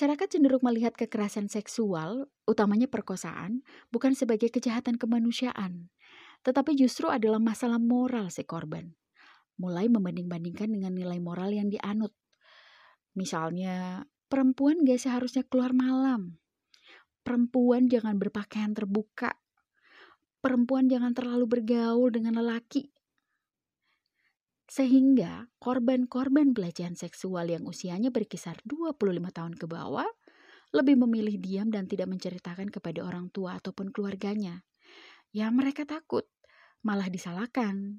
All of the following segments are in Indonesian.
Masyarakat cenderung melihat kekerasan seksual, utamanya perkosaan, bukan sebagai kejahatan kemanusiaan, tetapi justru adalah masalah moral si korban. Mulai membanding-bandingkan dengan nilai moral yang dianut. Misalnya, perempuan gak seharusnya keluar malam. Perempuan jangan berpakaian terbuka. Perempuan jangan terlalu bergaul dengan lelaki. Sehingga korban-korban pelecehan seksual yang usianya berkisar 25 tahun ke bawah lebih memilih diam dan tidak menceritakan kepada orang tua ataupun keluarganya. Ya mereka takut, malah disalahkan,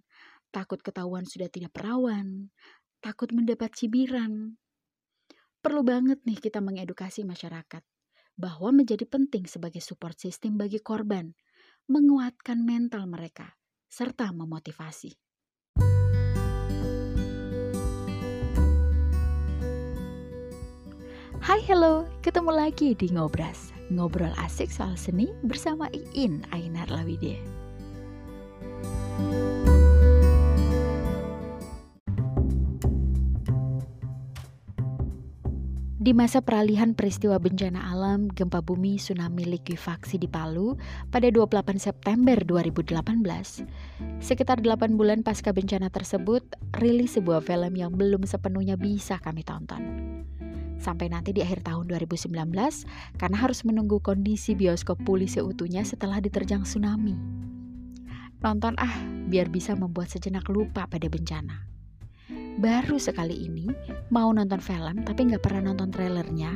takut ketahuan sudah tidak perawan, takut mendapat cibiran. Perlu banget nih kita mengedukasi masyarakat bahwa menjadi penting sebagai support system bagi korban, menguatkan mental mereka, serta memotivasi. Hai hello, ketemu lagi di Ngobras. Ngobrol asik soal seni bersama Iin Ainar Lawide Di masa peralihan peristiwa bencana alam, gempa bumi, tsunami likuifaksi di Palu pada 28 September 2018, sekitar 8 bulan pasca bencana tersebut, rilis sebuah film yang belum sepenuhnya bisa kami tonton sampai nanti di akhir tahun 2019 karena harus menunggu kondisi bioskop pulih seutuhnya setelah diterjang tsunami. Nonton ah, biar bisa membuat sejenak lupa pada bencana. Baru sekali ini mau nonton film tapi nggak pernah nonton trailernya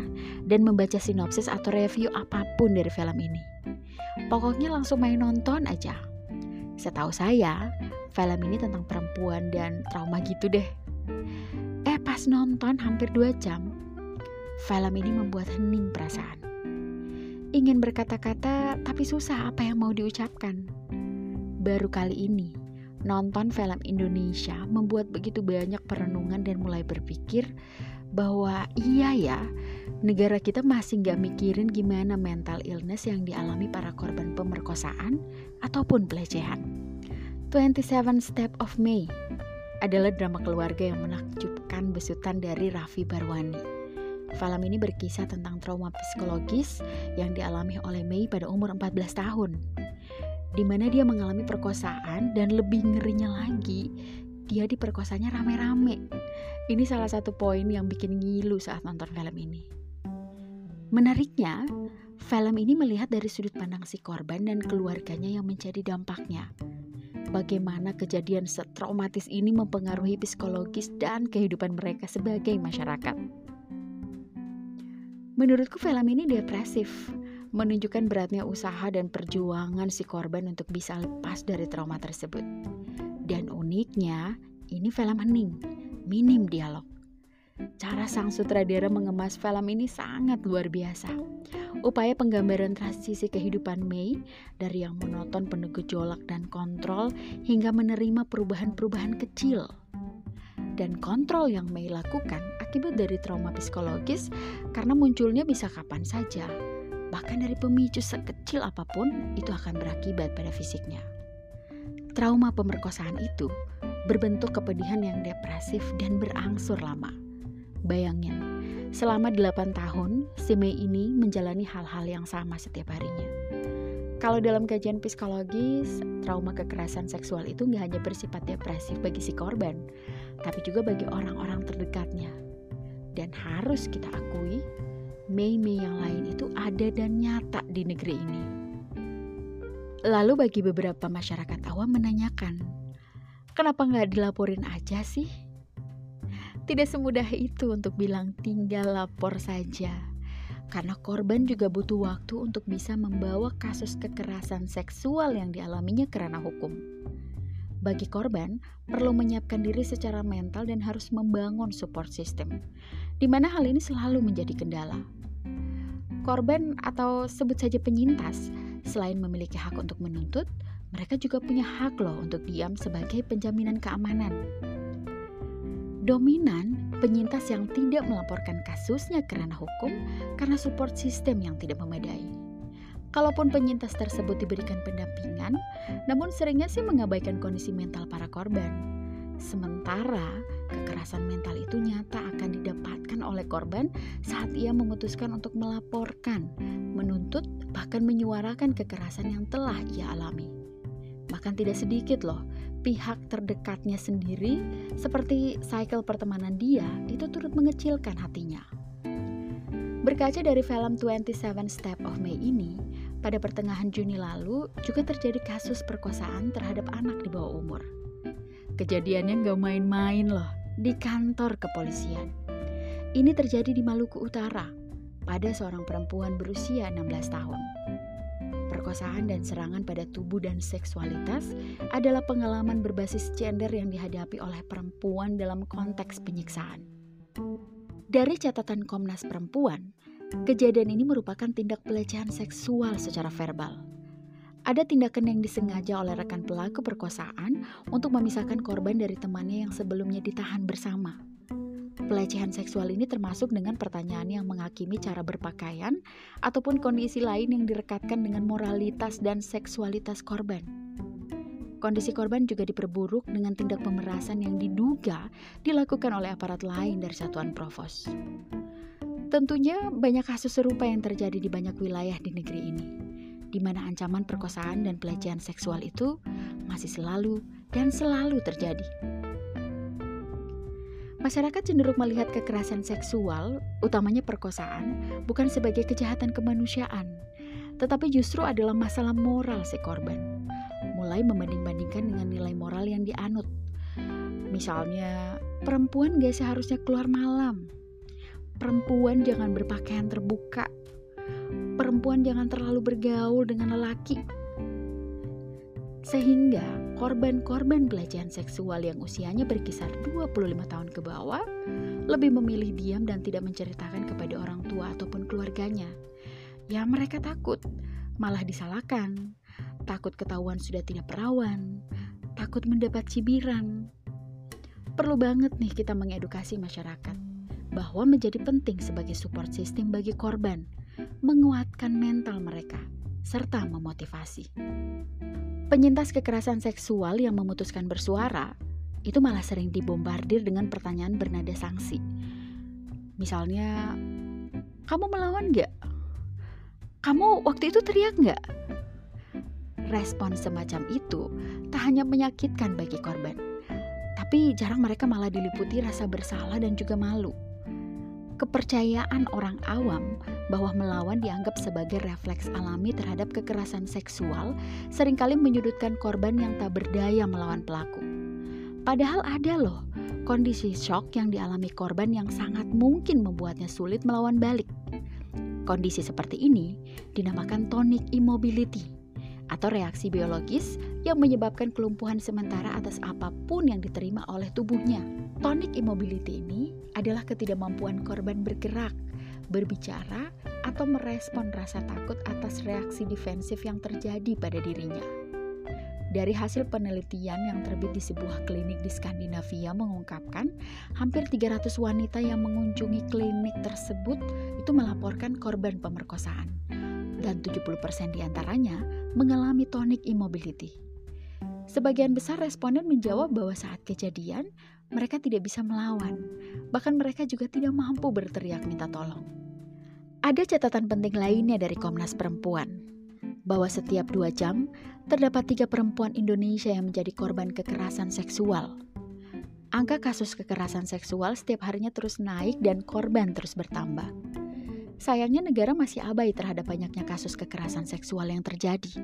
dan membaca sinopsis atau review apa pun dari film ini. Pokoknya langsung main nonton aja. Setahu saya, film ini tentang perempuan dan trauma gitu deh. Eh pas nonton hampir 2 jam, Film ini membuat hening perasaan. Ingin berkata-kata, tapi susah apa yang mau diucapkan. Baru kali ini, nonton film Indonesia membuat begitu banyak perenungan dan mulai berpikir bahwa iya ya, negara kita masih nggak mikirin gimana mental illness yang dialami para korban pemerkosaan ataupun pelecehan. 27 Step of May adalah drama keluarga yang menakjubkan besutan dari Raffi Barwani. Film ini berkisah tentang trauma psikologis yang dialami oleh Mei pada umur 14 tahun. Di mana dia mengalami perkosaan dan lebih ngerinya lagi, dia diperkosanya rame-rame. Ini salah satu poin yang bikin ngilu saat nonton film ini. Menariknya, film ini melihat dari sudut pandang si korban dan keluarganya yang menjadi dampaknya. Bagaimana kejadian setraumatis ini mempengaruhi psikologis dan kehidupan mereka sebagai masyarakat. Menurutku film ini depresif, menunjukkan beratnya usaha dan perjuangan si korban untuk bisa lepas dari trauma tersebut. Dan uniknya, ini film hening, minim dialog. Cara sang sutradara mengemas film ini sangat luar biasa. Upaya penggambaran transisi kehidupan Mei dari yang monoton penuh gejolak dan kontrol hingga menerima perubahan-perubahan kecil dan kontrol yang Mei lakukan akibat dari trauma psikologis karena munculnya bisa kapan saja. Bahkan dari pemicu sekecil apa pun itu akan berakibat pada fisiknya. Trauma pemerkosaan itu berbentuk kepedihan yang depresif dan berangsur lama. Bayangin, selama 8 tahun si Mei ini menjalani hal-hal yang sama setiap harinya. Kalau dalam kajian psikologis, trauma kekerasan seksual itu nggak hanya bersifat depresif bagi si korban, tapi juga bagi orang-orang terdekatnya. Dan harus kita akui, Mei-Mei yang lain itu ada dan nyata di negeri ini. Lalu bagi beberapa masyarakat awam menanyakan, kenapa nggak dilaporin aja sih? Tidak semudah itu untuk bilang tinggal lapor saja. Karena korban juga butuh waktu untuk bisa membawa kasus kekerasan seksual yang dialaminya kerana hukum bagi korban perlu menyiapkan diri secara mental dan harus membangun support system, di mana hal ini selalu menjadi kendala. Korban atau sebut saja penyintas, selain memiliki hak untuk menuntut, mereka juga punya hak loh untuk diam sebagai penjaminan keamanan. Dominan, penyintas yang tidak melaporkan kasusnya karena hukum karena support system yang tidak memadai. Kalaupun penyintas tersebut diberikan pendampingan, namun seringnya sih mengabaikan kondisi mental para korban. Sementara kekerasan mental itu nyata akan didapatkan oleh korban saat ia memutuskan untuk melaporkan, menuntut, bahkan menyuarakan kekerasan yang telah ia alami. Bahkan tidak sedikit loh, pihak terdekatnya sendiri seperti cycle pertemanan dia itu turut mengecilkan hatinya. Berkaca dari film 27 Step of May ini, pada pertengahan Juni lalu juga terjadi kasus perkosaan terhadap anak di bawah umur. Kejadiannya nggak main-main loh, di kantor kepolisian. Ini terjadi di Maluku Utara pada seorang perempuan berusia 16 tahun. Perkosaan dan serangan pada tubuh dan seksualitas adalah pengalaman berbasis gender yang dihadapi oleh perempuan dalam konteks penyiksaan. Dari catatan Komnas Perempuan, kejadian ini merupakan tindak pelecehan seksual secara verbal ada tindakan yang disengaja oleh rekan pelaku perkosaan untuk memisahkan korban dari temannya yang sebelumnya ditahan bersama. Pelecehan seksual ini termasuk dengan pertanyaan yang menghakimi cara berpakaian ataupun kondisi lain yang direkatkan dengan moralitas dan seksualitas korban. Kondisi korban juga diperburuk dengan tindak pemerasan yang diduga dilakukan oleh aparat lain dari satuan provos. Tentunya banyak kasus serupa yang terjadi di banyak wilayah di negeri ini di mana ancaman perkosaan dan pelecehan seksual itu masih selalu dan selalu terjadi. Masyarakat cenderung melihat kekerasan seksual, utamanya perkosaan, bukan sebagai kejahatan kemanusiaan, tetapi justru adalah masalah moral si korban. Mulai membanding-bandingkan dengan nilai moral yang dianut. Misalnya, perempuan gak seharusnya keluar malam. Perempuan jangan berpakaian terbuka perempuan jangan terlalu bergaul dengan lelaki. Sehingga korban-korban pelecehan seksual yang usianya berkisar 25 tahun ke bawah lebih memilih diam dan tidak menceritakan kepada orang tua ataupun keluarganya. Ya mereka takut, malah disalahkan, takut ketahuan sudah tidak perawan, takut mendapat cibiran. Perlu banget nih kita mengedukasi masyarakat bahwa menjadi penting sebagai support system bagi korban menguatkan mental mereka, serta memotivasi. Penyintas kekerasan seksual yang memutuskan bersuara itu malah sering dibombardir dengan pertanyaan bernada sanksi. Misalnya, kamu melawan gak? Kamu waktu itu teriak gak? Respon semacam itu tak hanya menyakitkan bagi korban, tapi jarang mereka malah diliputi rasa bersalah dan juga malu. Kepercayaan orang awam bahwa melawan dianggap sebagai refleks alami terhadap kekerasan seksual sering kali menyudutkan korban yang tak berdaya melawan pelaku. Padahal ada loh kondisi shock yang dialami korban yang sangat mungkin membuatnya sulit melawan balik. Kondisi seperti ini dinamakan tonic immobility atau reaksi biologis yang menyebabkan kelumpuhan sementara atas apa pun yang diterima oleh tubuhnya. Tonic immobility ini adalah ketidakmampuan korban bergerak, berbicara, atau merespon rasa takut atas reaksi defensif yang terjadi pada dirinya. Dari hasil penelitian yang terbit di sebuah klinik di Skandinavia mengungkapkan, hampir 300 wanita yang mengunjungi klinik tersebut itu melaporkan korban pemerkosaan dan 70% di antaranya mengalami tonic immobility. Sebagian besar responden menjawab bahwa saat kejadian mereka tidak bisa melawan, bahkan mereka juga tidak mampu berteriak minta tolong. Ada catatan penting lainnya dari Komnas Perempuan, bahwa setiap dua jam terdapat tiga perempuan Indonesia yang menjadi korban kekerasan seksual. Angka kasus kekerasan seksual setiap harinya terus naik dan korban terus bertambah. Sayangnya negara masih abai terhadap banyaknya kasus kekerasan seksual yang terjadi.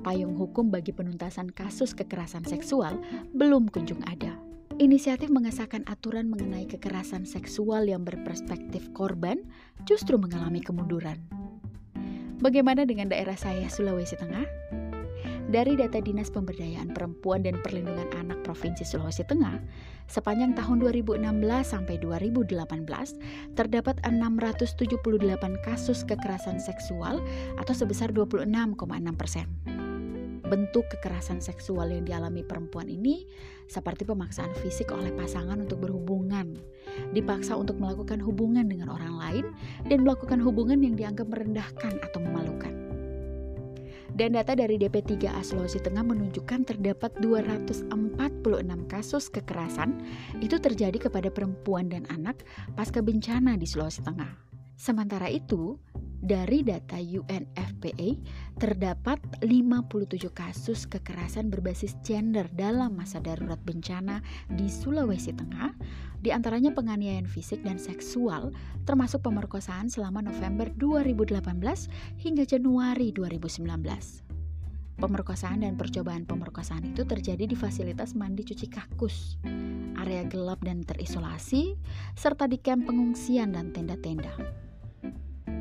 Payung hukum bagi penuntasan kasus kekerasan seksual belum kunjung ada. Inisiatif mengesahkan aturan mengenai kekerasan seksual yang berperspektif korban justru mengalami kemunduran. Bagaimana dengan daerah saya, Sulawesi Tengah? Dari data Dinas Pemberdayaan Perempuan dan Perlindungan Anak Provinsi Sulawesi Tengah, sepanjang tahun 2016 sampai 2018 terdapat 678 kasus kekerasan seksual atau sebesar 26,6 persen. Bentuk kekerasan seksual yang dialami perempuan ini seperti pemaksaan fisik oleh pasangan untuk berhubungan, dipaksa untuk melakukan hubungan dengan orang lain, dan melakukan hubungan yang dianggap merendahkan atau memalukan. Dan data dari DP3A Sulawesi Tengah menunjukkan terdapat 246 kasus kekerasan itu terjadi kepada perempuan dan anak pasca bencana di Sulawesi Tengah. Sementara itu, dari data UNFPA, terdapat 57 kasus kekerasan berbasis gender dalam masa darurat bencana di Sulawesi Tengah, di antaranya penganiayaan fisik dan seksual, termasuk pemerkosaan selama November 2018 hingga Januari 2019. Pemerkosaan dan percobaan pemerkosaan itu terjadi di fasilitas mandi cuci kakus, area gelap dan terisolasi, serta di kamp pengungsian dan tenda-tenda.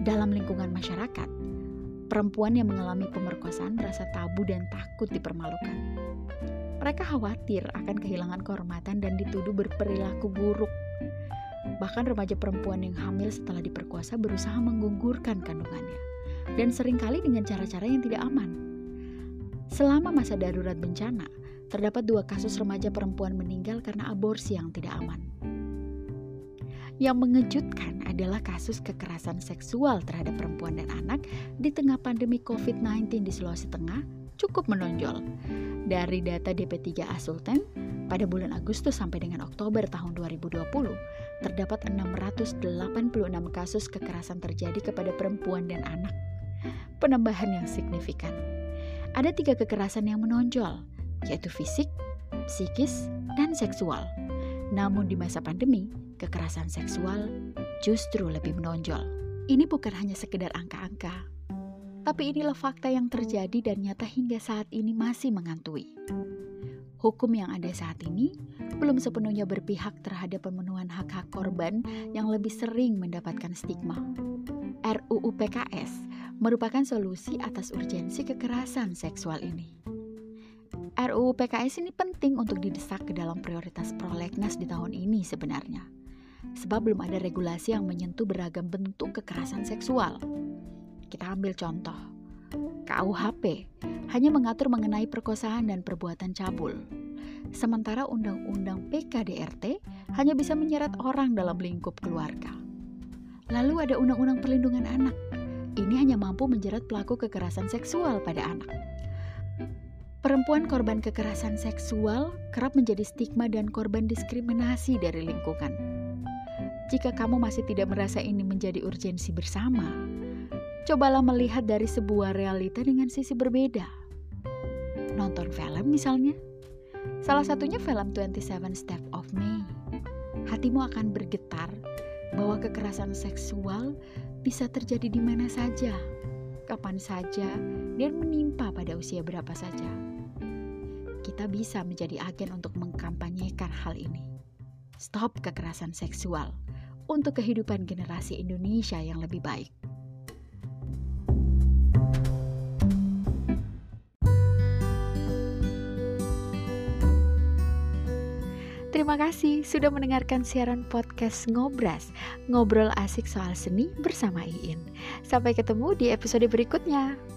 Dalam lingkungan masyarakat, perempuan yang mengalami pemerkosaan merasa tabu dan takut dipermalukan. Mereka khawatir akan kehilangan kehormatan dan dituduh berperilaku buruk. Bahkan remaja perempuan yang hamil setelah diperkosa berusaha menggugurkan kandungannya, dan sering kali dengan cara-cara yang tidak aman. Selama masa darurat bencana, terdapat dua kasus remaja perempuan meninggal karena aborsi yang tidak aman. Yang mengejutkan adalah kasus kekerasan seksual terhadap perempuan dan anak di tengah pandemi COVID-19 di Sulawesi Tengah cukup menonjol. Dari data DP3A Sultan, pada bulan Agustus sampai dengan Oktober tahun 2020, terdapat 686 kasus kekerasan terjadi kepada perempuan dan anak. Penambahan yang signifikan. Ada tiga kekerasan yang menonjol, yaitu fisik, psikis, dan seksual. Namun di masa pandemi, kekerasan seksual justru lebih menonjol. Ini bukan hanya sekedar angka-angka, tapi inilah fakta yang terjadi dan nyata hingga saat ini masih mengantui. Hukum yang ada saat ini belum sepenuhnya berpihak terhadap pemenuhan hak-hak korban yang lebih sering mendapatkan stigma. RUU PKS merupakan solusi atas urgensi kekerasan seksual ini. RUU PKS ini penting untuk didesak ke dalam prioritas prolegnas di tahun ini sebenarnya sebab belum ada regulasi yang menyentuh beragam bentuk kekerasan seksual. Kita ambil contoh. KUHP hanya mengatur mengenai perkosaan dan perbuatan cabul. Sementara Undang-Undang PKDRT hanya bisa menyeret orang dalam lingkup keluarga. Lalu ada Undang-Undang Perlindungan Anak. Ini hanya mampu menjerat pelaku kekerasan seksual pada anak. Perempuan korban kekerasan seksual kerap menjadi stigma dan korban diskriminasi dari lingkungan jika kamu masih tidak merasa ini menjadi urgensi bersama, cobalah melihat dari sebuah realita dengan sisi berbeda. Nonton film misalnya. Salah satunya film 27 Step of Me. Hatimu akan bergetar bahwa kekerasan seksual bisa terjadi di mana saja, kapan saja, dan menimpa pada usia berapa saja. Kita bisa menjadi agen untuk mengkampanyekan hal ini. Stop kekerasan seksual untuk kehidupan generasi Indonesia yang lebih baik. Terima kasih sudah mendengarkan siaran podcast Ngobras, ngobrol asik soal seni bersama Iin. Sampai ketemu di episode berikutnya.